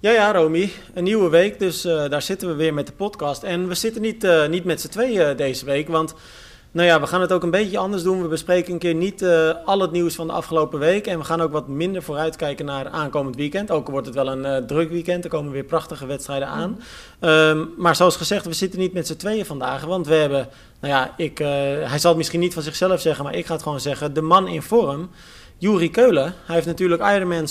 Ja, ja, Romy. Een nieuwe week, dus uh, daar zitten we weer met de podcast. En we zitten niet, uh, niet met z'n tweeën deze week, want nou ja, we gaan het ook een beetje anders doen. We bespreken een keer niet al het nieuws van de afgelopen week. En we gaan ook wat minder vooruitkijken naar aankomend weekend. Ook wordt het wel een druk weekend. Er komen weer prachtige wedstrijden aan. Um, maar zoals gezegd, we zitten niet met z'n tweeën vandaag. Want we hebben, nou ja, ik, hij zal het misschien niet van zichzelf zeggen, maar ik ga het gewoon zeggen. De man in vorm. Juri Keulen. Hij heeft natuurlijk Ironman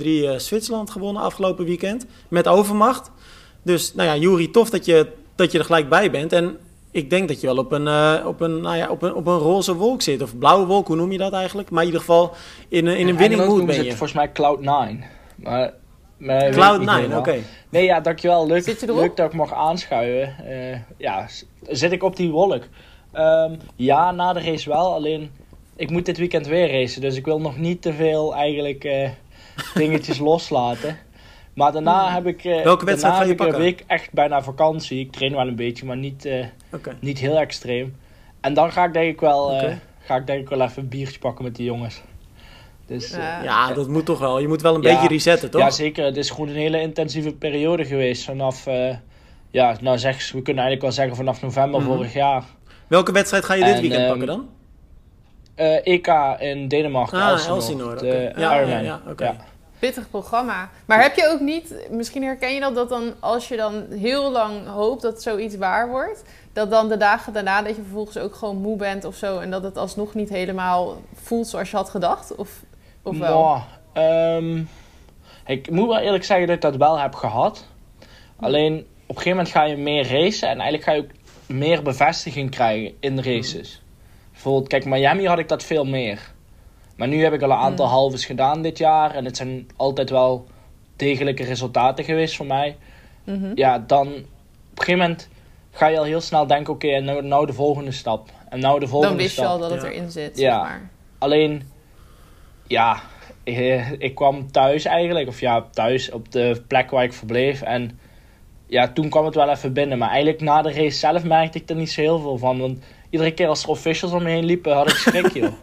70.3 uh, Zwitserland gewonnen afgelopen weekend. Met overmacht. Dus nou ja, Juri, tof dat je, dat je er gelijk bij bent. En ik denk dat je wel op een, uh, op, een, nou ja, op, een, op een roze wolk zit. Of blauwe wolk, hoe noem je dat eigenlijk? Maar in ieder geval in, in een winning mood ben je. Het volgens mij Cloud 9. Maar, maar Cloud 9, oké. Nee, ja, dankjewel. Leuk, leuk dat ik mag aanschuiven. Uh, ja, zit ik op die wolk? Um, ja, na de race wel. Alleen ik moet dit weekend weer racen, dus ik wil nog niet te veel eigenlijk uh, dingetjes loslaten. Maar daarna hmm. heb ik, uh, Welke wedstrijd ga je pakken? een week echt bijna vakantie. Ik train wel een beetje, maar niet, uh, okay. niet heel extreem. En dan ga ik denk ik wel, okay. ga ik denk ik wel even een biertje pakken met die jongens. Dus, ja, dat moet toch wel. Je moet wel een ja, beetje resetten, toch? Ja, zeker. Het is gewoon een hele intensieve periode geweest. Vanaf, ja, nou zeg, we kunnen eigenlijk wel zeggen vanaf november mm -hmm. vorig jaar. Welke wedstrijd ga je dit en, weekend um, pakken dan? Uh, EK in Denemarken. Ah, Elsinore. De okay. ja, ja, ja, okay. ja, Pittig programma. Maar heb je ook niet, misschien herken je dat, dat dan als je dan heel lang hoopt dat zoiets waar wordt, dat dan de dagen daarna dat je vervolgens ook gewoon moe bent of zo en dat het alsnog niet helemaal voelt zoals je had gedacht? Of, of wel? um, ik moet wel eerlijk zeggen dat ik dat wel heb gehad. Alleen op een gegeven moment ga je meer racen en eigenlijk ga je ook meer bevestiging krijgen in de races. Bijvoorbeeld, kijk, Miami had ik dat veel meer. Maar nu heb ik al een aantal mm. halves gedaan dit jaar. En het zijn altijd wel degelijke resultaten geweest voor mij. Mhm. Ja, dan op een gegeven moment ga je al heel snel denken: oké, okay, nou, nou de volgende stap. En nou de volgende Dan wist stap. je al dat het erin zit. Ja. Zeg maar. Alleen, ja, ik, ik, kwam thuis eigenlijk. Of ja, thuis op de plek waar ik verbleef. En ja, toen kwam het wel even binnen. Maar eigenlijk na de race zelf merkte ik er niet zo heel veel van. Want iedere keer als er officials om me heen liepen, had ik schrik, joh.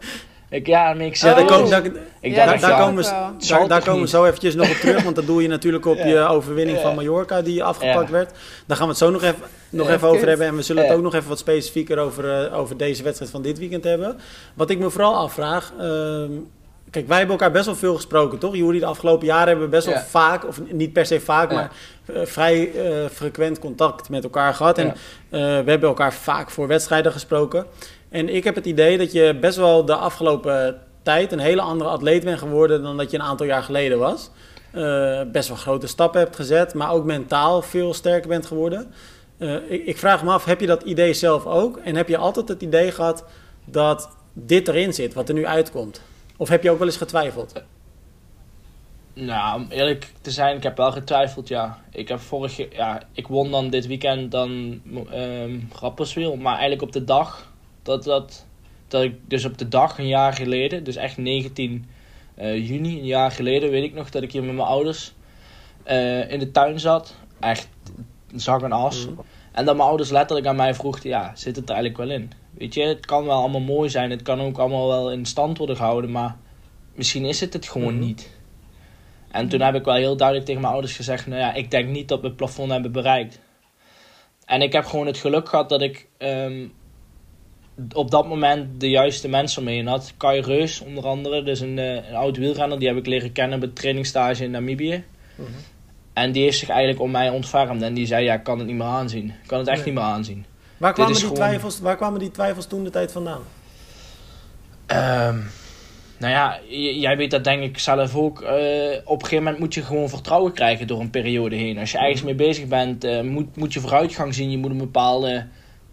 Ik, ja, ik zeg, daar, komen, daar, ik ja, daar, daar, komen, daar, daar komen we zo eventjes nog op terug, want dat doe je natuurlijk op je overwinning van Mallorca die afgepakt werd. Daar gaan we het zo nog even, nog even over hebben. En we zullen het ook nog even wat specifieker over, uh, over deze wedstrijd van dit weekend hebben. Wat ik me vooral afvraag, uh, kijk wij hebben elkaar best wel veel gesproken toch? Jullie de afgelopen jaren hebben we best wel vaak, of niet per se vaak, maar uh, vrij uh, frequent contact met elkaar gehad. En we hebben elkaar vaak voor wedstrijden gesproken. En ik heb het idee dat je best wel de afgelopen tijd een hele andere atleet bent geworden dan dat je een aantal jaar geleden was. Best wel grote stappen hebt gezet, maar ook mentaal veel sterker bent geworden. Ik, ik, vraag me af, heb je dat idee zelf ook? En heb je altijd het idee gehad dat dit erin zit, wat er nu uitkomt? Of heb je ook wel eens getwijfeld? Nou, om eerlijk te zijn, ik heb wel getwijfeld, ja. Ik heb vorig ja, ik won dan dit weekend dan um, Rapperswil, maar eigenlijk op de dag dat, dat, dat ik dus op de dag een jaar geleden, dus echt 19 uh, eh, juni, een jaar geleden, weet ik nog dat ik hier met mijn ouders uh, in de tuin zat. Echt zag een as. Mm. En dat mijn ouders letterlijk aan mij vroegen, ja, zit het er eigenlijk wel in? Weet je, het kan wel allemaal mooi zijn, het kan ook allemaal wel in stand worden gehouden, maar misschien is het het gewoon mm. niet. En toen heb ik wel heel duidelijk tegen mijn ouders gezegd, nou ja, ik denk niet dat we het plafond hebben bereikt. En ik heb gewoon het geluk gehad dat ik um, op dat moment de juiste mensen mee had. Kai Reus onder andere, dus een, eh, een oud wielrenner, die heb ik leren kennen bij trainingstage in Namibië. Mhm. En die heeft zich eigenlijk om mij ontfermd en die zei, ja, ik kan het niet meer aanzien. Ik kan het echt niet meer aanzien. Waar kwamen, die twijfels, waar kwamen die twijfels toen de tijd vandaan? Um, nou ja, jij weet dat denk ik zelf ook. Uh, op een gegeven moment moet je gewoon vertrouwen krijgen door een periode heen. Als je ergens mee bezig bent, uh, moet, moet je vooruitgang zien. Je moet een bepaalde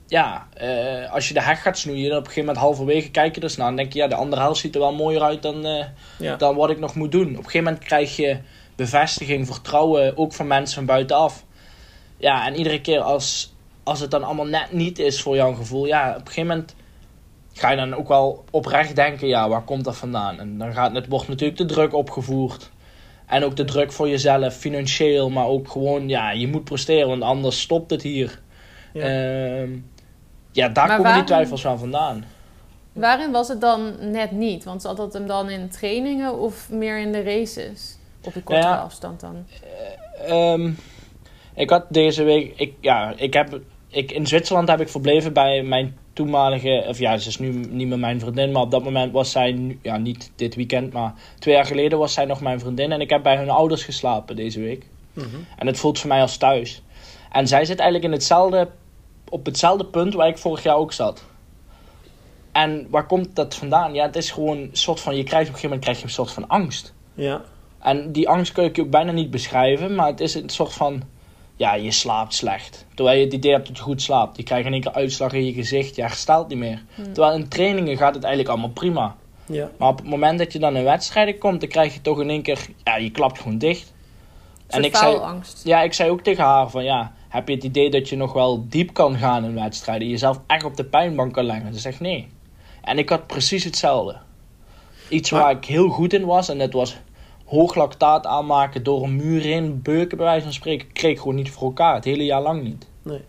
ja, uh, als je de heg gaat snoeien, dan op een gegeven moment halverwege kijk je eens naar en denk je, ja, de andere helft ziet er wel mooier uit dan, ja. dan wat ik nog moet doen. Op een gegeven moment krijg je bevestiging, vertrouwen, ook van mensen van buitenaf. Ja, en iedere keer als, als het dan allemaal net niet is voor jouw gevoel, ja, op een gegeven moment ga je dan ook wel oprecht denken, ja, waar komt dat vandaan? En dan gaat, het wordt natuurlijk de druk opgevoerd. En ook de druk voor jezelf, financieel, maar ook gewoon, ja, je moet presteren, want anders stopt het hier. Ja. Uh, ja, daar komen die twijfels wel vandaan. Waarin was het dan net niet? Want zat dat hem dan in trainingen of meer in de races? Op de korte afstand dan? Ehm, ik had deze week... Ik, ja, ik heb, ik, in Zwitserland heb ik verbleven bij mijn toenmalige... Of ja, ze is nu niet meer mijn vriendin. Maar op dat moment was zij... Ja, niet dit weekend, maar twee jaar geleden was zij nog mijn vriendin. En ik heb bij hun ouders geslapen deze week. Mhm. En het voelt voor mij als thuis. En zij zit eigenlijk in hetzelfde, op hetzelfde punt waar ik vorig jaar ook zat. En waar komt dat vandaan? Ja, het is gewoon een soort van... Je krijgt op een gegeven moment krijg je een soort van angst. Ja. En die angst kun je ook bijna niet beschrijven. Maar het is een soort van... Ja, je slaapt slecht. Terwijl je het idee hebt dat je goed slaapt. Je krijgt in één keer uitslag in je gezicht. Je herstelt niet meer. Hmm. Terwijl in trainingen gaat het eigenlijk allemaal prima. Ja. Maar op het moment dat je dan in wedstrijden komt... Dan krijg je toch in één keer... Ja, je klapt gewoon dicht. En ik zei, angst. Ja, ik zei ook tegen haar van... Ja, heb je het idee dat je nog wel diep kan gaan in wedstrijden? Jezelf echt op de pijnbank kan leggen? Ze zegt nee. En ik had precies hetzelfde. Iets waar ik heel goed in was. En dat was hoog lactaat aanmaken door een muur heen. Beuken bij wijze van spreken. Kreeg ik gewoon niet voor elkaar. Het hele jaar lang niet. Nee.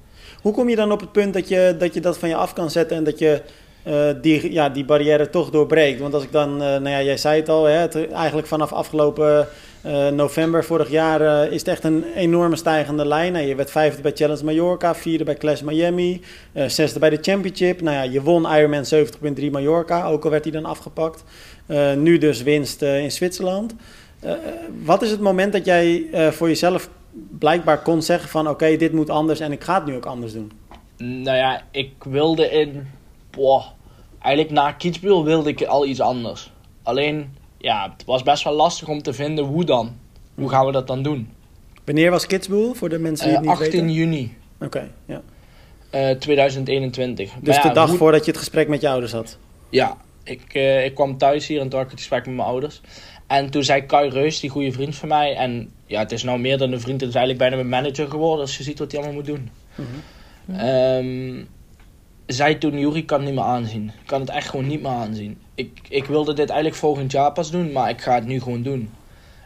Hoe kom je dan op het punt dat je dat, je dat van je af kan zetten. En dat je uh, die, ja, die barrière toch doorbreekt? Want als ik dan... Uh, nou ja, jij zei het al. Hè, eigenlijk vanaf afgelopen uh, november vorig jaar is het echt een enorme stijgende lijn. Nou, je werd vijfde bij Challenge Mallorca, vierde bij Clash Miami, zesde bij de Championship. Nou ja, je won Ironman 70.3 Mallorca, ook al werd hij dan afgepakt. nu dus winst in Zwitserland. Wat is het moment dat jij voor jezelf blijkbaar kon zeggen van... oké, dit moet anders en ik ga het nu ook anders doen? Nou ja, ik wilde in... Boah, eigenlijk na Kitzbühel wilde ik al iets anders. Alleen ja, het was best wel lastig om te vinden hoe dan. Hoe gaan we dat dan doen? Wanneer was Kidsboel voor de mensen die het niet 18 weten? juni. Oké, ja. Uh, 2021. Dus de dag voordat je het gesprek met je ouders had? Ja, ik, uh, ik kwam thuis hier en toen had ik het gesprek met mijn ouders. En toen zei Kai Reus, die goede vriend van mij, en ja, het is nou meer dan een vriend, het is eigenlijk bijna mijn manager geworden als je ziet wat hij allemaal moet doen. Mm -hmm. um, zei toen, Jury kan het niet meer aanzien. Ik kan het echt gewoon niet meer aanzien. Ik, ik wilde dit eigenlijk volgend jaar pas doen, maar ik ga het nu gewoon doen.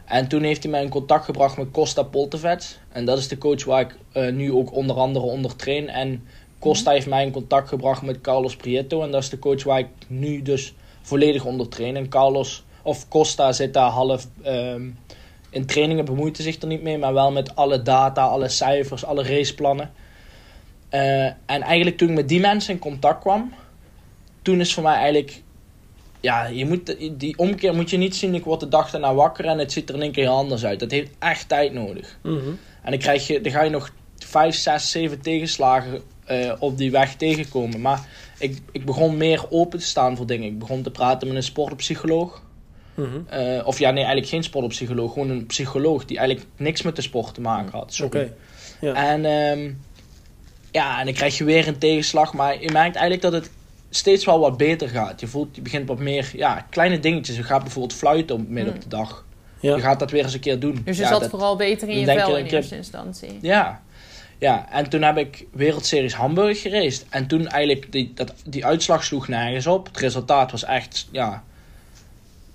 En toen heeft hij mij in contact gebracht met Costa Poltevets. En dat is de coach waar ik uh, nu ook onder andere onder train. En Costa mhm. heeft mij in contact gebracht met Carlos Prieto. En dat is de coach waar ik nu dus volledig onder train. En Carlos, of Costa zit daar half... Um, in trainingen bemoeit hij zich er niet mee, maar wel met alle data, alle cijfers, alle raceplannen. Uh, en eigenlijk toen ik met die mensen in contact kwam, toen is voor mij eigenlijk, ja, je moet, die omkeer moet je niet zien, ik word de dag daarna wakker en het ziet er in één keer heel anders uit. Dat heeft echt tijd nodig. Mm -hmm. En dan, krijg je, dan ga je nog 5, 6, 7 tegenslagen uh, op die weg tegenkomen. Maar ik, ik begon meer open te staan voor dingen. Ik begon te praten met een sportpsycholoog. Mm -hmm. uh, of ja, nee, eigenlijk geen sportpsycholoog. Gewoon een psycholoog die eigenlijk niks met de sport te maken had. Oké. Okay. Ja. En um, ja, en dan krijg je weer een tegenslag. Maar je merkt eigenlijk dat het steeds wel wat beter gaat. Je, voelt, je begint wat meer ja, kleine dingetjes. Je gaat bijvoorbeeld fluiten op midden op de dag. Ja. Je gaat dat weer eens een keer doen. Dus je ja, zat dat, vooral beter in je vel in eerste instantie. Ja. ja, en toen heb ik Wereldseries Hamburg geraced. En toen eigenlijk, die, dat, die uitslag sloeg nergens op. Het resultaat was echt, ja...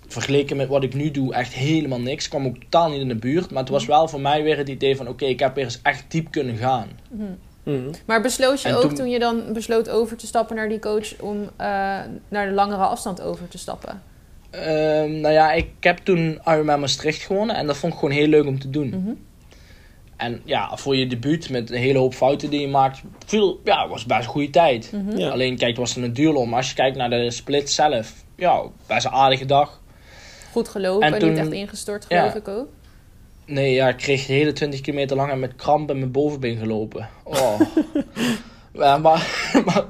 Vergeleken met wat ik nu doe, echt helemaal niks. Ik kwam ook totaal niet in de buurt. Maar het was wel voor mij weer het idee van... Oké, ik heb weer eens echt diep kunnen gaan. Mm. Mm. Maar besloot je en ook toen... toen... je dan besloot over te stappen naar die coach om uh, naar de langere afstand over te stappen? Uh, nou ja, ik heb toen Ironman Maastricht gewonnen en dat vond ik gewoon heel leuk om te doen. Mm -hmm. En ja, voor je debuut met een hele hoop fouten die je maakt, viel, ja, was best een goede tijd. Mm -hmm. ja. Alleen kijk, het was een duurloop. Maar als je kijkt naar de split zelf, ja, best een aardige dag. Goed gelopen en, toen, niet echt ingestort, geloof ja, ik ook. Nee, ja, ik kreeg de hele 20 kilometer lang met kramp in mijn bovenbeen gelopen. Oh. ja, maar, maar,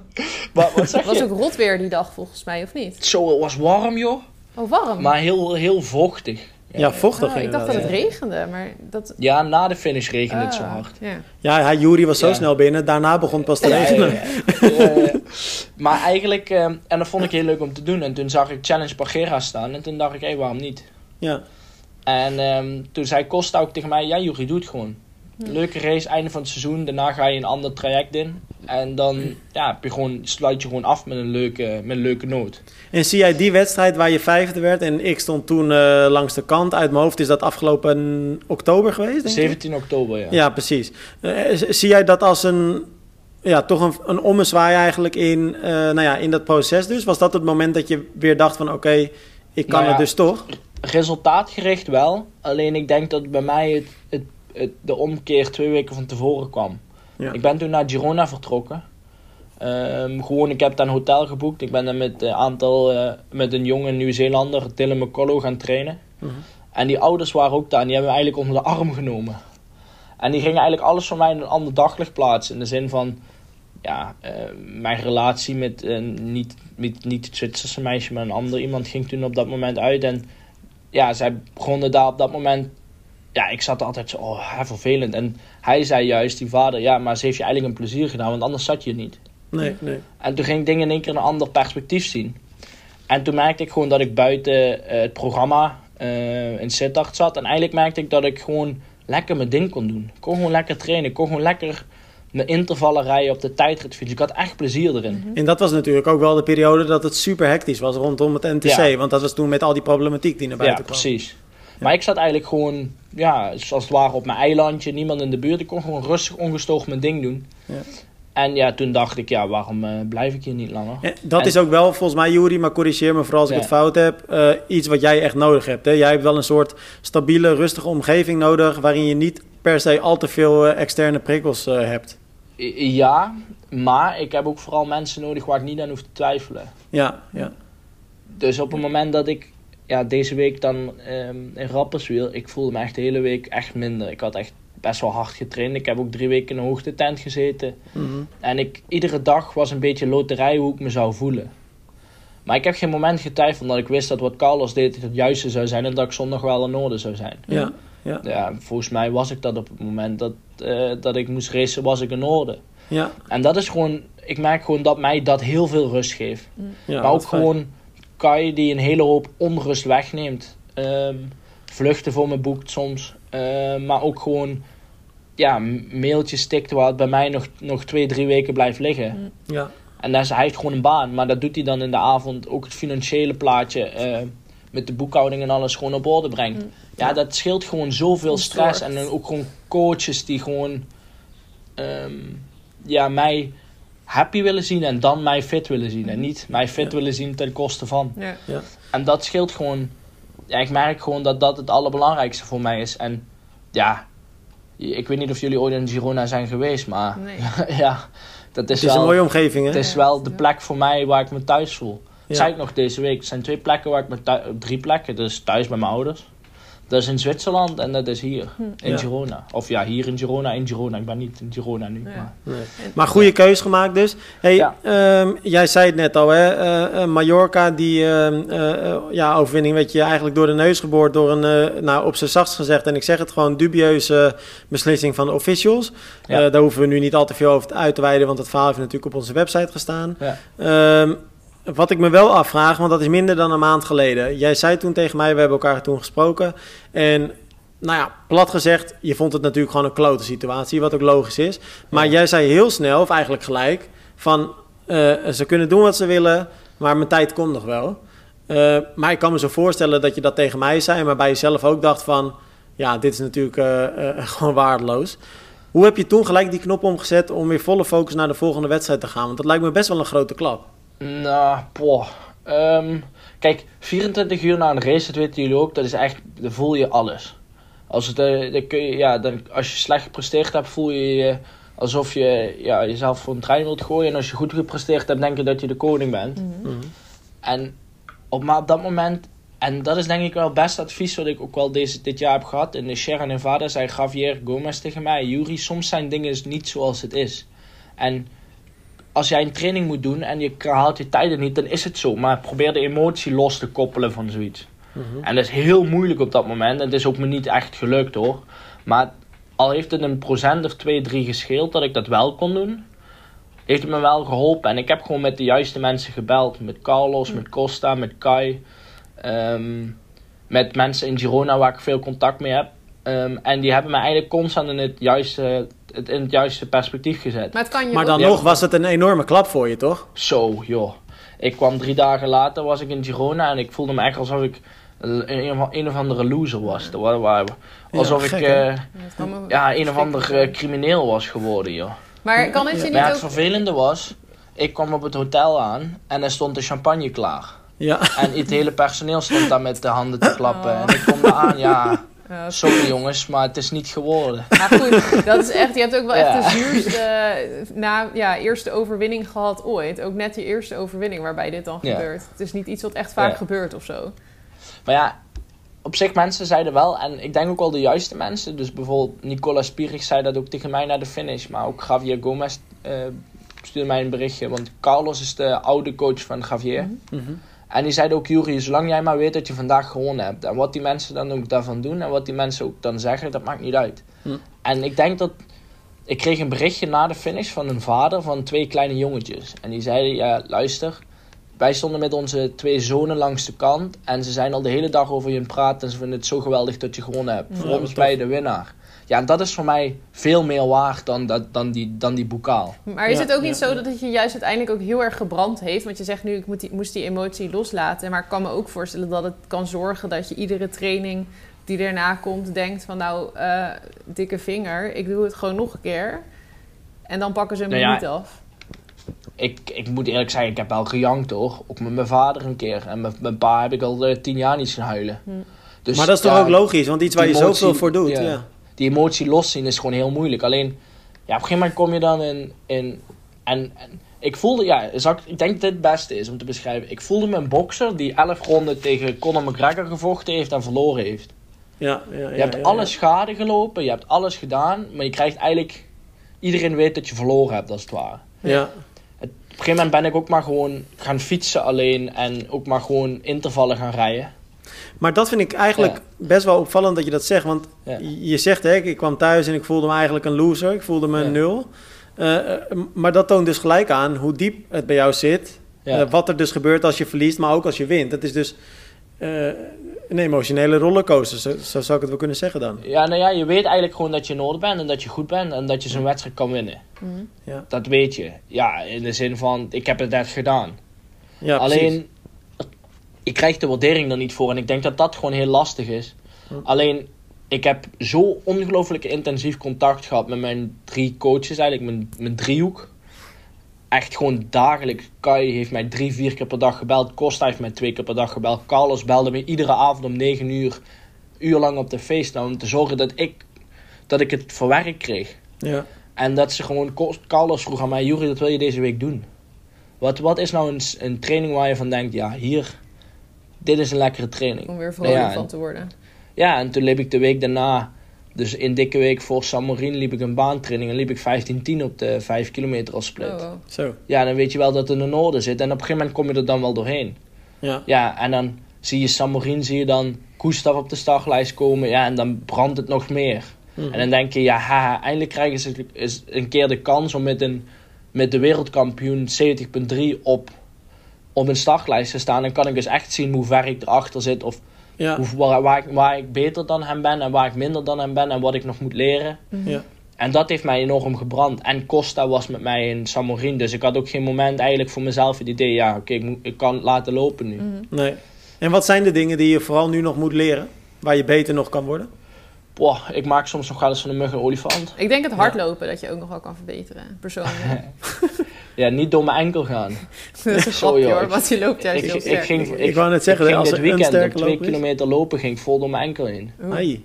maar, wat zeg Het was ook rot weer die dag volgens mij, of niet? Zo, het was warm joh. Oh, warm? Maar heel, heel vochtig. Ja, ja vochtig oh, Ik dacht dat het regende, maar dat... Ja, na de finish regende ah, het zo hard. Ja, ja hij, Jury was zo snel binnen, daarna begon het pas te regenen. maar eigenlijk, uh, en dat vond ik heel leuk om te doen. En toen zag ik Challenge Pagera staan en toen dacht ik, hé, hey, waarom niet? Ja. En um, toen zei Costa ook tegen mij, ja Jury, doe het gewoon. Leuke race, einde van het seizoen. Daarna ga je een ander traject in. En dan ja, heb je gewoon, sluit je gewoon af met een, leuke, met een leuke noot. En zie jij die wedstrijd waar je vijfde werd en ik stond toen uh, langs de kant uit mijn hoofd, is dat afgelopen oktober geweest? Denk 17 ik? oktober, ja. Ja, precies. Uh, zie jij dat als een, ja, toch een, een ommezwaai eigenlijk in, uh, nou ja, in dat proces dus? Was dat het moment dat je weer dacht van oké, okay, ik kan nou ja, het dus toch? Resultaatgericht wel. Alleen ik denk dat bij mij het, het de omkeer twee weken van tevoren kwam. Ja. Ik ben toen naar Girona vertrokken. Um, gewoon, ik heb daar een hotel geboekt. Ik ben daar met een aantal, uh, met een jonge Nieuw-Zeelander, Dylan McCullough, gaan trainen. Mhm. En die ouders waren ook daar en die hebben me eigenlijk onder de arm genomen. En die gingen eigenlijk alles voor mij in een ander daglicht plaatsen. In de zin van, ja, uh, mijn relatie met, uh, niet, met niet het Zwitserse meisje, maar een ander iemand ging toen op dat moment uit. En ja, zij begonnen daar op dat moment ja, ik zat altijd zo, oh, vervelend. En hij zei juist, die vader, ja, maar ze heeft je eigenlijk een plezier gedaan, want anders zat je niet. Nee, nee. En toen ging ik dingen in één keer een ander perspectief zien. En toen merkte ik gewoon dat ik buiten uh, het programma uh, in Sittard zat. En eigenlijk merkte ik dat ik gewoon lekker mijn ding kon doen. Ik kon gewoon lekker trainen. Ik kon gewoon lekker mijn intervallen rijden op de tijdritfiets. Ik had echt plezier erin. En dat was natuurlijk ook wel de periode dat het super hectisch was rondom het NTC. Want dat was toen met al die problematiek die naar buiten kwam. Ja, precies. Maar ik zat eigenlijk gewoon, ja, zoals het ware op mijn eilandje, niemand in de buurt. Ik kon gewoon rustig, ongestoord mijn ding doen. Ja. En ja, toen dacht ik, ja, waarom uh, blijf ik hier niet langer? Ja, dat is ook wel, volgens mij, Juri, maar corrigeer me vooral als ik het fout heb, uh, iets wat jij echt nodig hebt. Hè? Jij hebt wel een soort stabiele, rustige omgeving nodig, waarin je niet per se al te veel uh, externe prikkels hebt. Ja, maar ik heb ook vooral mensen nodig waar ik niet aan hoef te twijfelen. Ja, ja. Dus op het moment dat ik ja, deze week dan um, in Rapperswil, ik voelde me echt de hele week echt minder. Ik had echt best wel hard getraind. Ik heb ook drie weken in een hoogtetent gezeten. Mhm. En ik, iedere dag was een beetje loterij hoe ik me zou voelen. Maar ik heb geen moment getwijfeld omdat ik wist dat wat Carlos deed het juiste zou zijn en dat ik zondag wel in orde zou zijn. Ja, ja. ja volgens mij was ik dat op het moment dat, uh, dat ik moest racen, was ik in orde. Ja. En dat is gewoon, ik merk gewoon dat mij dat heel veel rust geeft. Ja, maar ook gewoon Kai die een hele hoop onrust wegneemt. Um, vluchten voor me boekt soms. Uh, maar ook gewoon ja, mailtjes stikt waar het bij mij nog, nog twee, drie weken blijft liggen. Mm. Ja. En daar is, hij heeft gewoon een baan, maar dat doet hij dan in de avond ook het financiële plaatje uh, met de boekhouding en alles gewoon op orde brengt. Mm. Ja, dat scheelt gewoon zoveel stress. En dan ook gewoon coaches die gewoon um, ja, mij happy willen zien en dan mij fit willen zien. En niet mij fit willen zien ten koste van. Ja. Ja. En dat scheelt gewoon. Ja, ik merk gewoon dat dat het allerbelangrijkste voor mij is. En ja, ik weet niet of jullie ooit in Girona zijn geweest, maar nee. ja, dat is, het is wel, een mooie omgeving. Hè? Het is wel de plek voor mij waar ik me thuis voel. Ja. Zei ik nog deze week. Het zijn twee plekken waar ik me thuis, drie plekken. Dus thuis bij mijn ouders. Dat is in Zwitserland en dat is hier, hm. in ja. Girona. Of ja, hier in Girona, in Girona. Ik ben niet in Girona nu. Ja. Maar, nee. maar goede keus gemaakt dus. Hey, ja. um, jij zei het net al, hè? Uh, uh, Mallorca, die uh, ja, overwinning werd je eigenlijk door de neus geboord door een, nou op zijn zachtst gezegd, en ik zeg het gewoon, dubieuze beslissing van de officials. daar hoeven we nu niet al te veel over uit te wijden, want het verhaal heeft natuurlijk op onze website gestaan. Um, wat ik me wel afvraag, want dat is minder dan een maand geleden. Jij zei toen tegen mij, we hebben elkaar toen gesproken. En nou ja, plat gezegd, je vond het natuurlijk gewoon een klote situatie, wat ook logisch is. Maar ja. jij zei heel snel, of eigenlijk gelijk, van uh, ze kunnen doen wat ze willen, maar mijn tijd komt nog wel. Uh, maar ik kan me zo voorstellen dat je dat tegen mij zei, maar bij jezelf ook dacht van, ja, dit is natuurlijk uh, gewoon waardeloos. Hoe heb je toen gelijk die knop omgezet om weer volle focus naar de volgende wedstrijd te gaan? Want dat lijkt me best wel een grote klap. Nou, poh. Um, kijk, 24 uur na een race, dat weten jullie ook, dat is echt, dan voel je alles. Als, het, uh, dan kun je, ja, dan, als je slecht gepresteerd hebt, voel je je alsof je ja, jezelf voor een trein wilt gooien. En als je goed gepresteerd hebt, denk je dat je de koning bent. Mm -hmm. En op, maar op dat moment, en dat is denk ik wel het beste advies wat ik ook wel deze, dit jaar heb gehad. In de Sierra Nevada zei Javier Gomez tegen mij, Yuri, soms zijn dingen niet zoals het is. En als jij een training moet doen en je haalt je tijden niet, dan is het zo. Maar probeer de emotie los te koppelen van zoiets. Mm -hmm. En dat is heel moeilijk op dat moment. En het is ook me niet echt gelukt hoor. Maar al heeft het een procent of twee, drie gescheeld dat ik dat wel kon doen, heeft het me wel geholpen. En ik heb gewoon met de juiste mensen gebeld. Met Carlos, met Costa, met Kai. Um, met mensen in Girona waar ik veel contact mee heb. Um, en die hebben me eigenlijk constant in het juiste, het, in het juiste perspectief gezet. Maar, het kan je maar dan nog was het een enorme klap voor je, toch? Zo, joh. Ik kwam drie dagen later, was ik in Girona en ik voelde me echt alsof ik een, een of andere loser was. Alsof ja, ik uh, ja, een of ander uh, crimineel was geworden, joh. Maar kan het je niet maar het ook... vervelende was, ik kwam op het hotel aan en er stond de champagne klaar. Ja. En het hele personeel stond daar met de handen te klappen. Oh. En ik kom daar aan, ja... Uh, Sorry jongens, maar het is niet geworden. Maar goed, dat is echt, je hebt ook wel echt de zuurste na, ja, eerste overwinning gehad ooit. Ook net je eerste overwinning waarbij dit dan gebeurt. Het is niet iets wat echt vaak gebeurt of zo. Maar ja, op zich mensen zeiden wel, en ik denk ook wel de juiste mensen. Dus bijvoorbeeld Nicola Spierig zei dat ook tegen mij naar de finish. Maar ook Javier Gomez uh, stuurde mij een berichtje. Want Carlos is de oude coach van Javier. Mm en die zeiden ook, Jury, zolang jij maar weet dat je vandaag gewonnen hebt. En wat die mensen dan ook daarvan doen en wat die mensen ook dan zeggen, dat maakt niet uit. Hm. En ik denk dat... Ik kreeg een berichtje na de finish van een vader van twee kleine jongetjes. En die zeiden, ja, luister... Wij stonden met onze twee zonen langs de kant. En ze zijn al de hele dag over je praten. En ze vinden het zo geweldig dat je gewonnen hebt. Voor ons bij de winnaar. Ja, dat is voor mij veel meer waard dan, dat, dan, die, dan die bokaal. Maar is het ook niet zo dat het je juist uiteindelijk ook heel erg gebrand heeft? Want je zegt nu, ik moet die, moest die emotie loslaten. Maar ik kan me ook voorstellen dat het kan zorgen dat je iedere training die erna komt denkt van... nou, uh, dikke vinger, ik doe het gewoon nog een keer. En dan pakken ze hem nou niet af. Ik, ik moet eerlijk zeggen, ik heb wel gejankt hoor. Ook met mijn vader een keer. En met mijn pa heb ik al uh, tien jaar niet zien huilen. Hm. Dus, maar dat is toch ook logisch? Want iets waar je zoveel voor doet, ja die emotie loszien is gewoon heel moeilijk. Alleen, ja, op een gegeven moment kom je dan in... in en, en ik voelde, ja, ik denk dat dit het beste is om te beschrijven. Ik voelde me een bokser die 11 ronden tegen Conor McGregor gevochten heeft en verloren heeft. Ja, ja, ja, je hebt alle schade gelopen, je hebt alles gedaan, maar je krijgt eigenlijk... Iedereen weet dat je verloren hebt, als het ware. Ja. op een gegeven moment ben ik ook maar gewoon gaan fietsen alleen en ook maar gewoon intervallen gaan rijden. Maar dat vind ik eigenlijk best wel opvallend dat je dat zegt. Want je zegt, hè, ik kwam thuis en ik voelde me eigenlijk een loser. Ik voelde me een nul. Uh, maar dat toont dus gelijk aan hoe diep het bij jou zit. Uh, wat er dus gebeurt als je verliest, maar ook als je wint. Het is dus uh, een emotionele rollercoaster, zo, zo, zou ik het wel kunnen zeggen dan. Ja, nou ja, je weet eigenlijk gewoon dat je in orde bent en dat je goed bent en dat je zo'n wedstrijd kan winnen. Mm ja. Dat weet je. Ja, in de zin van, ik heb het net gedaan. Ja, Alleen, ik krijg de waardering er niet voor. En ik denk dat dat gewoon heel lastig is. Alleen, ik heb zo ongelooflijk intensief contact gehad met mijn drie coaches, eigenlijk mijn, mijn driehoek. Echt gewoon dagelijks. Kai heeft mij drie, vier keer per dag gebeld. Costa heeft mij twee keer per dag gebeld. Carlos belde me iedere avond om negen uur, uur lang op de feest. om te zorgen dat ik, dat ik het verwerkt kreeg. Ja. En dat ze gewoon, Carlos vroeg aan mij, Jury, dat wil je deze week doen? Wat, wat is nou een, een training waar je van denkt, ja, hier, dit is een lekkere training. Om weer vrolijk ja, van te worden. Ja, en toen liep ik de week daarna, dus in dikke week voor San Morin, liep ik een baantraining en liep ik 15-10 op de 5 kilometer als split. Oh, Zo. Ja, dan weet je wel dat het in de noorden zit en op een gegeven moment kom je er dan wel doorheen. Ja. Ja, en dan zie je San Morin, zie je dan Gustav op de startlijst komen, ja, en dan brandt het nog meer. Mhm. En dan denk je, ja, haha, eindelijk krijgen ze eens een keer de kans om met, een, met de wereldkampioen 70.3 op op een startlijst te staan. Dan kan ik dus echt zien hoe ver ik erachter zit. Of ja. hoe, waar, waar, ik, waar ik beter dan hem ben en waar ik minder dan hem ben en wat ik nog moet leren. Mhm. Ja. En dat heeft mij enorm gebrand. En Costa was met mij in Samorin. Dus ik had ook geen moment eigenlijk voor mezelf het idee... ja, oké, ik, ik, kan het laten lopen nu. Mhm. Nee. En wat zijn de dingen die je vooral nu nog moet leren? Waar je beter nog kan worden? Boah, ik maak soms nog wel eens van een mug een olifant. Ik denk het hardlopen dat je ook nog wel kan verbeteren, persoonlijk. ja, niet door mijn enkel gaan. dat is een grapje hoor, want je loopt juist ik, heel sterk. Ik, ging, ik, ik wou net zeggen, ik als dit weekend op twee kilometer lopen ging vol door mijn enkel in. Ai.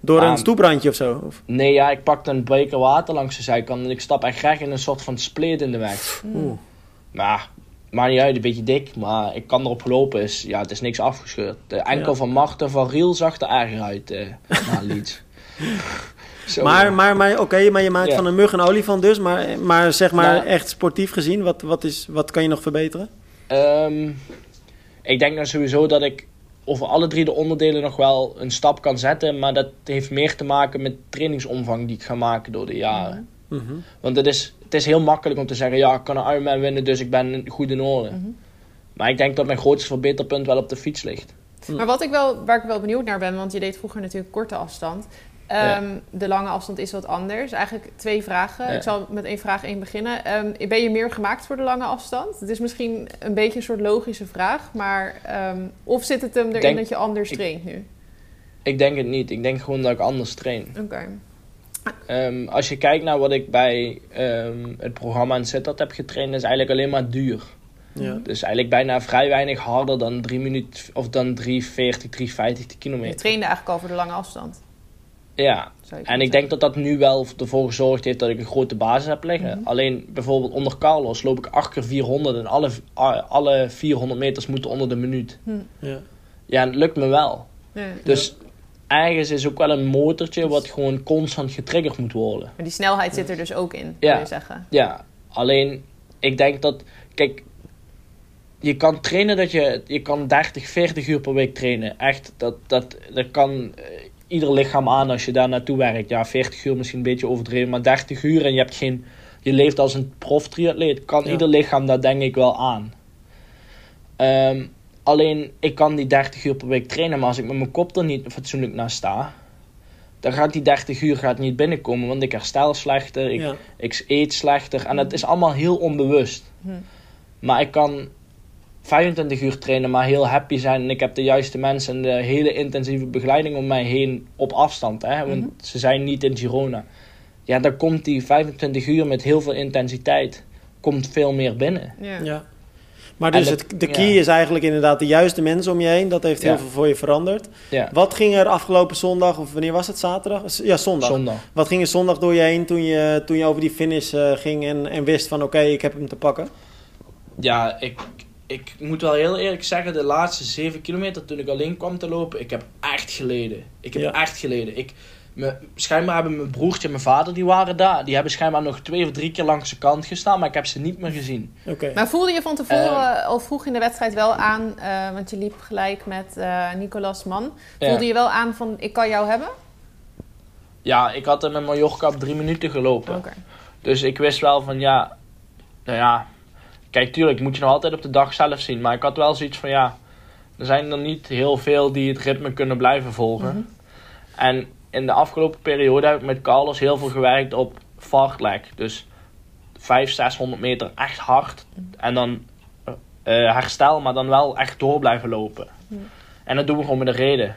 Door een stoeprandje of zo? Of? Nee, ja, ik pakte een beker water langs de zijkant en ik stap echt recht in een soort van spleet in de weg. Oeh. Maar maakt niet uit, een beetje dik, maar ik kan erop gelopen. Is, ja, het is niks afgescheurd. De enkel van Marten van Riel zag er erger uit uh, na Leeds. Maar, maar, maar oké, maar je maakt van een mug een olifant dus. Maar, maar zeg maar nou, echt sportief gezien, wat, wat, is, wat kan je nog verbeteren? Um, ik denk nou sowieso dat ik over alle drie de onderdelen nog wel een stap kan zetten. Maar dat heeft meer te maken met trainingsomvang die ik ga maken door de jaren. Mm -hmm. Want het is, het is heel makkelijk om te zeggen, ja, ik kan een Ironman winnen, dus ik ben goed in orde. Mhm. Maar ik denk dat mijn grootste verbeterpunt wel op de fiets ligt. Maar wat ik wel, waar ik wel benieuwd naar ben, want je deed vroeger natuurlijk korte afstand. Um, De lange afstand is wat anders. Eigenlijk twee vragen. Ik zal met één vraag één beginnen. Um, ben je meer gemaakt voor de lange afstand? Het is misschien een beetje een soort logische vraag, maar um, of zit het hem erin denk, dat je anders traint nu? Ik denk het niet. Ik denk gewoon dat ik anders train. Oké. Okay. als je kijkt naar wat ik bij het programma in Sittard heb getraind, is eigenlijk alleen maar duur. Ja. Dus eigenlijk bijna vrij weinig harder dan 3 minuten of dan 340, 350 kilometer. Je trainde eigenlijk al voor de lange afstand. Ja, en ik denk dat dat nu wel ervoor gezorgd heeft dat ik een grote basis heb liggen. Mhm. Alleen bijvoorbeeld onder Carlos loop ik 8 keer 400 en alle, alle 400 meters moeten onder de minuut. Mhm. Ja. ja, en het lukt me wel. Ja. Dus ergens is ook wel een motortje wat gewoon constant getriggerd moet worden. Maar die snelheid zit er dus ook in, ja. je zeggen. Ja, alleen ik denk dat, kijk, je kan trainen dat je, je kan 30, 40 uur per week trainen. Echt, dat, dat, dat kan ieder lichaam aan als je daar naartoe werkt. Ja, 40 uur misschien een beetje overdreven, maar 30 uur en je hebt geen, je leeft als een prof triatleet, kan ieder lichaam dat denk ik wel aan. Um, Alleen, ik kan die 30 uur per week trainen, maar als ik met mijn kop er niet fatsoenlijk naast sta, dan gaat die 30 uur gaat niet binnenkomen, want ik herstel slechter, ik, ik eet slechter en het is allemaal heel onbewust. Hm. Maar ik kan 25 uur trainen, maar heel happy zijn en ik heb de juiste mensen en de hele intensieve begeleiding om mij heen op afstand, hè, want hm. ze zijn niet in Girona. Ja, dan komt die 25 uur met heel veel intensiteit, komt veel meer binnen. ja. ja. Maar dus het, de key is eigenlijk inderdaad de juiste mensen om je heen. Dat heeft heel veel voor je veranderd. Wat ging er afgelopen zondag, of wanneer was het? Zaterdag? Ja, zondag. zondag. Wat ging er zondag door je heen toen je, toen je over die finish uh, ging en, en wist van oké, ik heb hem te pakken? Ja, ik, ik moet wel heel eerlijk zeggen, de laatste zeven kilometer toen ik alleen kwam te lopen, ik heb echt geleden. Ik heb echt geleden. Ik, me, schijnbaar hebben mijn broertje en mijn vader, die waren daar. Die hebben schijnbaar nog twee of drie keer langs de kant gestaan, maar ik heb ze niet meer gezien. Okay. Maar voelde je van tevoren, uh, of vroeg in de wedstrijd wel aan, uh, want je liep gelijk met uh, Nicolas Man. Voelde je wel aan van, ik kan jou hebben? Ja, ik had er met Mallorca op drie minuten gelopen. Okay. Dus ik wist wel van, ja, nou ja... Kijk, tuurlijk moet je nog altijd op de dag zelf zien. Maar ik had wel zoiets van, ja... Er zijn er niet heel veel die het ritme kunnen blijven volgen. Mm -hmm. En in de afgelopen periode heb ik met Carlos heel veel gewerkt op fartlek. Dus 500, 600 meter echt hard. En dan uh, herstel, maar dan wel echt door blijven lopen. En dat doen we gewoon met een reden.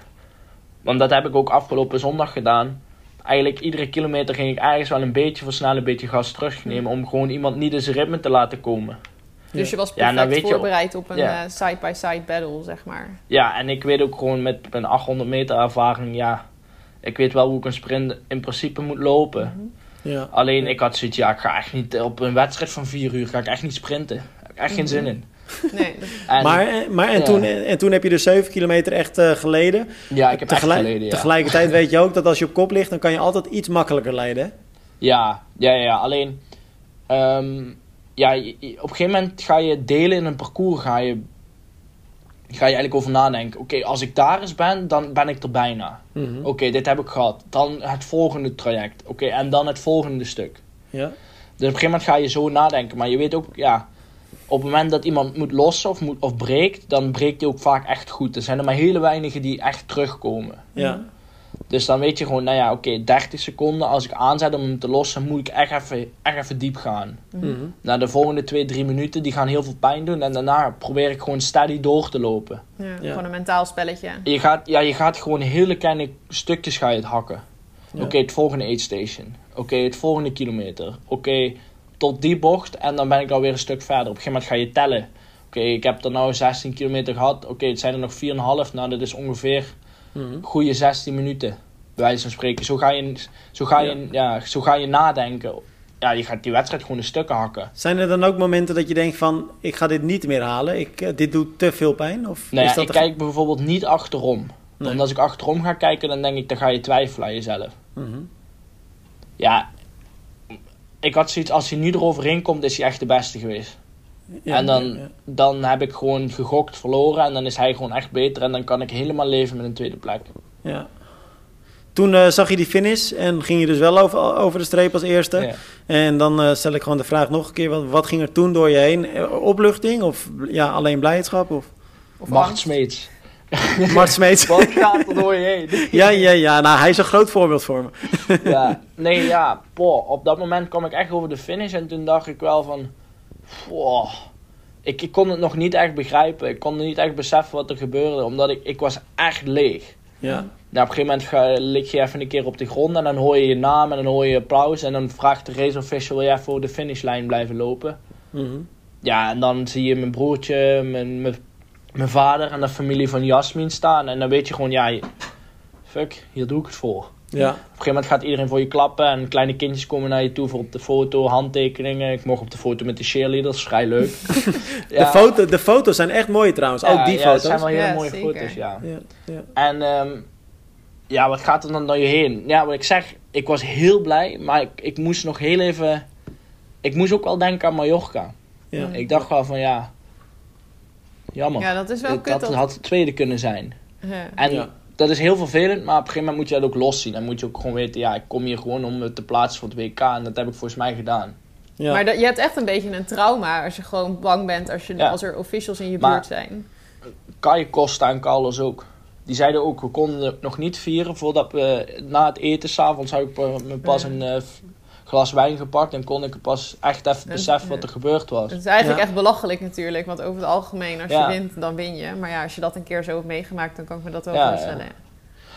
Want dat heb ik ook afgelopen zondag gedaan. Eigenlijk iedere kilometer ging ik ergens wel een beetje versnellen, een beetje gas terugnemen. Om gewoon iemand niet in zijn ritme te laten komen. Dus je was perfect ja, voorbereid op een side-by-side -side battle, zeg maar. Ja, en ik weet ook gewoon met mijn 800 meter ervaring, ja, ik weet wel hoe ik een sprint in principe moet lopen. Mhm. ja. Alleen ik had zoiets, ja, ik ga echt niet op een wedstrijd van vier uur, ga ik echt niet sprinten. Daar heb ik echt geen zin mhm. in. Nee. maar eh, maar en, toen, en toen heb je dus 7 kilometer echt uh, geleden. Ja, ik heb echt geleden, ja. Tegelijkertijd weet je ook dat als je op kop ligt, dan kan je altijd iets makkelijker leiden. Ja, ja, ja. Alleen, um, ja, op een gegeven moment ga je delen in een parcours, ga je ga je eigenlijk over nadenken. Oké, als ik daar eens ben, dan ben ik er bijna. Mhm. Oké, dit heb ik gehad. Dan het volgende traject. Oké, en dan het volgende stuk. Ja. Dus op een gegeven moment ga je zo nadenken. Maar je weet ook, ja, op het moment dat iemand moet lossen of, moet, of breekt, dan breekt hij ook vaak echt goed. Er zijn er maar hele weinigen die echt terugkomen. Ja. Dus dan weet je gewoon, nou ja, oké, 30 seconden. Als ik aanzet om hem te lossen, moet ik echt even, echt even diep gaan. Mm Na de volgende 2, 3 minuten, die gaan heel veel pijn doen. En daarna probeer ik gewoon steady door te lopen. Ja, Gewoon een mentaal spelletje. Je gaat, ja, je gaat gewoon hele kleine stukjes ga je het hakken. Oké, het volgende aid station. Oké, het volgende kilometer. Oké, tot die bocht. En dan ben ik alweer een stuk verder. Op een gegeven moment ga je tellen. Oké, ik heb er nou 16 kilometer gehad. Oké, het zijn er nog 4,5. Nou, dat is ongeveer mm goede 16 minuten. Bij wijze van spreken. Zo ga je, zo ga je, ja. zo ga je nadenken. Ja, je gaat die wedstrijd gewoon in stukken hakken. Zijn er dan ook momenten dat je denkt van... ik ga dit niet meer halen, ik, eh, dit doet te veel pijn? Of nee, ik kijk bijvoorbeeld niet achterom. Want als ik achterom ga kijken, dan denk ik... dan ga je twijfelen aan jezelf. Mhm. Ja, ik had zoiets... als hij nu eroverheen komt, is hij echt de beste geweest. Ja, en dan, dan heb ik gewoon gegokt, verloren. En dan is hij gewoon echt beter. En dan kan ik helemaal leven met een tweede plek. Ja. Toen uh, zag je die finish en ging je dus wel over, over de streep als eerste. En dan uh, stel ik gewoon de vraag nog een keer. Wat, wat ging er toen door je heen? Eh, opluchting of ja, alleen blijdschap? Of, of Mart Smeets. Mart Smeets. wat gaat er door je heen? ja, ja, ja. Nou, hij is een groot voorbeeld voor me. ja, nee, ja. Boah, op dat moment kwam ik echt over de finish. En toen dacht ik wel van... Wow. Ik, ik kon het nog niet echt begrijpen. Ik kon niet echt beseffen wat er gebeurde. Omdat ik, ik was echt leeg. Ja. Nou, op een gegeven moment ga, lig je even een keer op de grond en dan hoor je je naam en dan hoor je applaus. En dan vraagt de race official, wil je even voor de finishlijn blijven lopen? Mhm. ja, en dan zie je mijn broertje, mijn, mijn, mijn vader en de familie van Jasmin staan. En dan weet je gewoon, ja, fuck, hier doe ik het voor. Ja. Op een gegeven moment gaat iedereen voor je klappen en kleine kindjes komen naar je toe voor op de foto, handtekeningen. Ik mocht op de foto met de cheerleaders, vrij leuk. de, foto, de foto's zijn echt mooi trouwens, ook die ja, foto's. Ja, zijn wel hele mooie foto's, ja. ja. En um, ja, wat gaat er dan door je heen? Ja, wat ik zeg, ik was heel blij, maar ik, ik moest nog heel even... Ik moest ook wel denken aan Mallorca. Ja. Ik dacht wel van ja, jammer. Ja, dat is wel kut. Dat had het tweede kunnen zijn. Ja. En dat is heel vervelend, maar op een gegeven moment moet je dat ook los zien. Dan moet je ook gewoon weten, ja, ik kom hier gewoon om me te plaatsen voor het WK. En dat heb ik volgens mij gedaan. Ja. Maar dat, je hebt echt een beetje een trauma als je gewoon bang bent als, je, als er officials in je buurt zijn. Kai Costa en Carlos ook. Die zeiden ook, we konden het nog niet vieren voordat we na het eten s'avonds heb ik me pas een uh, glas wijn gepakt en kon ik pas echt even beseffen wat er gebeurd was. Het is eigenlijk echt belachelijk natuurlijk, want over het algemeen als je wint, dan win je. Maar ja, als je dat een keer zo hebt meegemaakt, dan kan ik me dat wel voorstellen.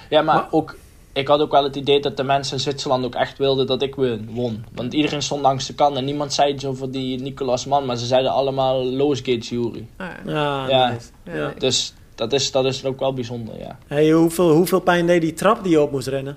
Ja, maar, ook, ik had ook wel het idee dat de mensen in Zwitserland ook echt wilden dat ik won. Want iedereen stond langs de kant en niemand zei iets over die Nicolas Mann, maar ze zeiden allemaal Gates Jury. Ah, ja, ja, nice. ja. Dus dat is, dat is ook wel bijzonder, ja. Hey, hoeveel, hoeveel pijn deed die trap die je op moest rennen?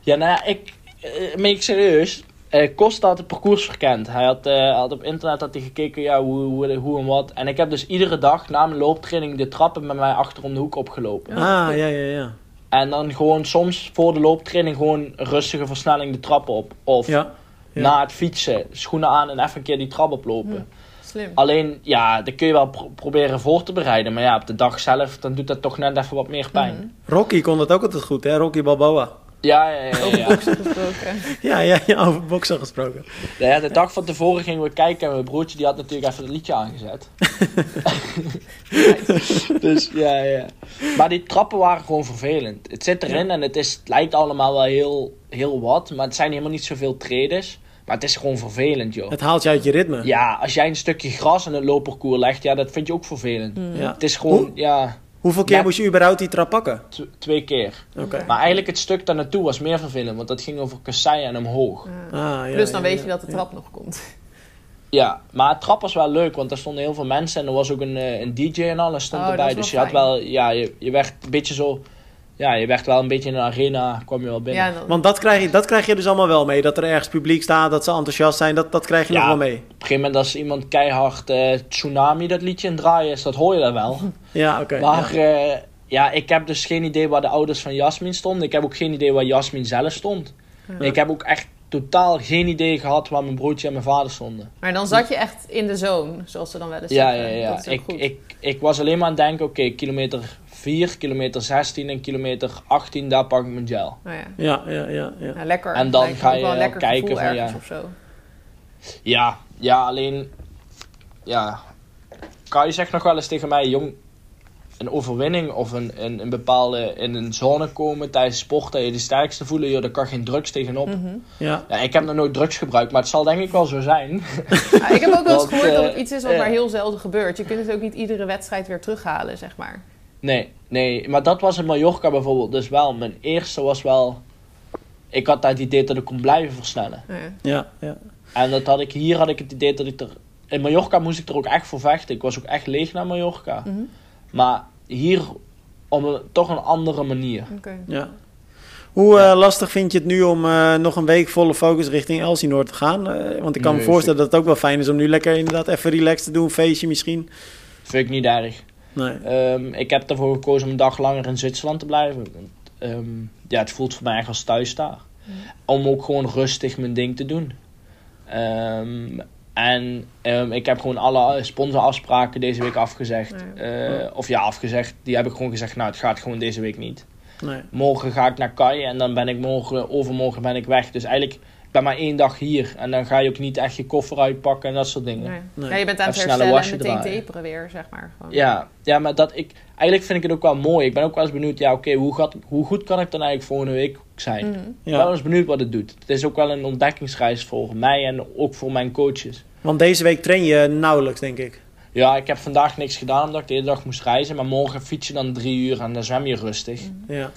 Ja, nou ja, ik, uh, meen ik serieus. Uh, Costa had het parcours verkend. Hij had, uh, had op internet had hij gekeken ja, hoe, hoe, hoe, en wat. En ik heb dus iedere dag na mijn looptraining de trappen met mij achter om de hoek opgelopen. Ah, ja, ja, ja. En dan gewoon soms voor de looptraining gewoon rustige versnelling de trappen op. Of ja, ja. na het fietsen, schoenen aan en even een keer die trap oplopen. Hm, slim. Alleen, ja, dat kun je wel proberen voor te bereiden. Maar ja, op de dag zelf, dan doet dat toch net even wat meer pijn. Hm. Rocky kon dat ook altijd goed, hè? Rocky Balboa. Ja, ja, ja. ja. Over boksen gesproken. ja, ja, ja, over boksen gesproken. Ja, de dag van tevoren gingen we kijken en mijn broertje die had natuurlijk even het liedje aangezet. dus ja, ja. Maar die trappen waren gewoon vervelend. Het zit erin en het, is, het lijkt allemaal wel heel, heel wat, maar het zijn helemaal niet zoveel tredes. Maar het is gewoon vervelend, joh. Het haalt je uit je ritme. Ja, als jij een stukje gras in het loopparcours legt, ja, dat vind je ook vervelend. Ja. Het is gewoon, ja... Hoeveel keer moest je überhaupt die trap pakken? twee keer. Okay. Maar eigenlijk het stuk daar naartoe was meer vervelend, want dat ging over kasseien en omhoog. Ah, ja, Plus dan weet je dat de trap nog komt. Ja, maar het trap was wel leuk, want er stonden heel veel mensen en er was ook een, eh, een DJ en alles stond oh, erbij. Dus je had wel, ja, je, je werd een beetje zo ja, je werd wel een beetje in een arena, kwam je wel binnen. Ja, Want dat krijg, je, dat krijg je dus allemaal wel mee. Dat er ergens publiek staat, dat ze enthousiast zijn, dat, dat krijg je nog wel mee. Op een gegeven moment als iemand keihard uh, Tsunami dat liedje in draaien is, dat hoor je dan wel. Ja, oké. maar ja. Uh, ja. ik heb dus geen idee waar de ouders van Jasmin stonden. Ik heb ook geen idee waar Jasmin zelf stond. Ja. Ik heb ook echt totaal geen idee gehad waar mijn broertje en mijn vader stonden. Maar dan zat je echt in de zone, zoals ze dan wel eens ja, zeggen. Ja, ja, Ik, ik, ik was alleen maar aan het denken, oké, kilometer 4, kilometer 16 en kilometer 18, daar pak ik mijn gel. Oh ja. Ja, ja, ja, ja. ja lekker. En dan ga je wel kijken van ja. Of zo. Ja, ja, alleen ja. Kan je zegt nog wel eens tegen mij, jong, een overwinning of een, een, een bepaalde in een zone komen tijdens sport dat je de sterkste voelen, joh, daar kan geen drugs tegenop. Mm -hmm. ja. ja. ik heb nog nooit drugs gebruikt, maar het zal denk ik wel zo zijn. Ja, ik heb ook wel eens gehoord dat het iets is wat maar heel zelden gebeurt. Je kunt het ook niet iedere wedstrijd weer terughalen, zeg maar. Nee, nee, maar dat was in Mallorca bijvoorbeeld dus wel. Mijn eerste was wel. Ik had daar het idee dat ik kon blijven versnellen. Ja, ja. ja. En dat had ik, hier had ik het idee dat ik er. In Mallorca moest ik er ook echt voor vechten. Ik was ook echt leeg naar Mallorca. Mm -hmm. Maar hier op een, toch een andere manier. Okay. Ja. Hoe uh, lastig vind je het nu om uh, nog een week volle focus richting Elsinore te gaan? Uh, want ik kan nee, me voorstellen dat het ook wel fijn is om nu lekker inderdaad even relaxed te doen, feestje misschien. Vind ik niet erg. Nee. Um, ik heb ervoor gekozen om een dag langer in Zwitserland te blijven. Um, ja, het voelt voor mij echt als thuis daar. Mm. Om ook gewoon rustig mijn ding te doen. Um, en ik heb gewoon alle sponsorafspraken deze week afgezegd. Nee. Uh, of ja, afgezegd. Die heb ik gewoon gezegd, nou het gaat gewoon deze week niet. Nee. Morgen ga ik naar Kai en dan ben ik morgen, overmorgen ben ik weg. Dus eigenlijk ben maar één dag hier. En dan ga je ook niet echt je koffer uitpakken en dat soort dingen. Nee. Nee. Ja, je bent aan het herstellen en meteen draaien. taperen weer, zeg maar. Gewoon. Ja, ja, maar dat ik... Eigenlijk vind ik het ook wel mooi. Ik ben ook wel eens benieuwd, ja oké, okay, hoe, hoe goed kan ik dan eigenlijk volgende week zijn? Mm -hmm. Ik ben wel eens benieuwd wat het doet. Het is ook wel een ontdekkingsreis voor mij en ook voor mijn coaches. Want deze week train je nauwelijks, denk ik. Ja, ik heb vandaag niks gedaan omdat ik de hele dag moest reizen. Maar morgen fiets je dan drie uur en dan zwem je rustig. Mm -hmm. Ja.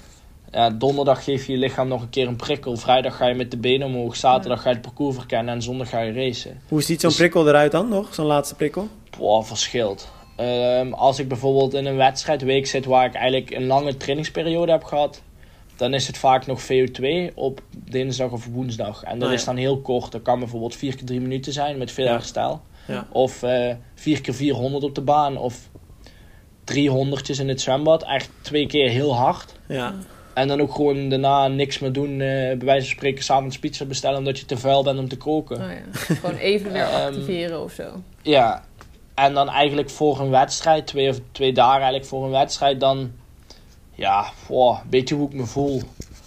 Ja, donderdag geef je je lichaam nog een keer een prikkel. Vrijdag ga je met de benen omhoog. Zaterdag ga je het parcours verkennen. En zondag ga je racen. Hoe ziet zo'n dus, prikkel eruit dan nog? Zo'n laatste prikkel? Boah, verschilt. Ehm, als ik bijvoorbeeld in een wedstrijdweek zit waar ik eigenlijk een lange trainingsperiode heb gehad, dan is het vaak nog VO2 op dinsdag of woensdag. En dat ja. is dan heel kort. Dat kan bijvoorbeeld 4 keer 3 minuten zijn met veel Ja. herstel. Ja. Of eh 4 keer 400 op de baan. Of 300 in het zwembad. Echt twee keer heel hard. Ja. En dan ook gewoon daarna niks meer doen. eh bij wijze van spreken s'avonds pizza bestellen omdat je te vuil bent om te koken. Oh ja. Gewoon even weer Ehm, activeren of zo. Ja, en dan eigenlijk voor een wedstrijd, twee of twee dagen eigenlijk voor een wedstrijd, dan ja, wow, weet je hoe ik me voel.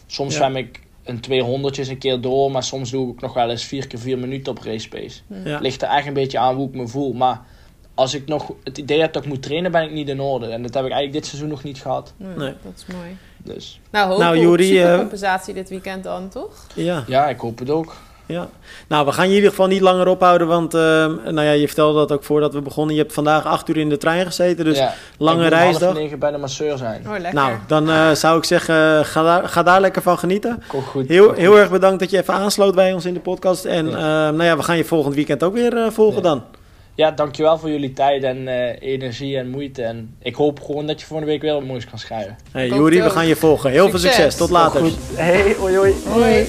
Soms Ja. zwem ik een 200 een keer door, maar soms doe ik nog wel eens vier keer vier minuten op race pace. Ja. Ligt er echt een beetje aan hoe ik me voel. Maar als ik nog het idee heb dat ik moet trainen, ben ik niet in orde. En dat heb ik eigenlijk dit seizoen nog niet gehad. Nee, Nee. Dat is mooi. Dus Nou, hoop Nou, op Joeri, eh, dit weekend dan, toch? Ja. ja, ik hoop het ook. Ja, nou we gaan je in ieder geval niet langer ophouden, want eh, nou ja, je vertelde dat ook voordat we begonnen. Je hebt vandaag acht uur in de trein gezeten, dus ja. lange ik reisdag. half negen bij de masseur zijn. Oh, lekker. Nou, dan eh, zou ik zeggen, ga daar, ga daar lekker van genieten. Komt goed. Heel, heel goed. erg bedankt dat je even aansloot bij ons in de podcast. En Ja. eh, nou ja, we gaan je volgend weekend ook weer eh, volgen Ja. dan. Ja, dankjewel voor jullie tijd en eh, energie en moeite. En ik hoop gewoon dat je volgende week weer wat moois kan schrijven. Hey, Juri, we gaan je volgen. Heel veel Succes. succes. Tot later. Goed. Hey, hoi hoi. Hoi.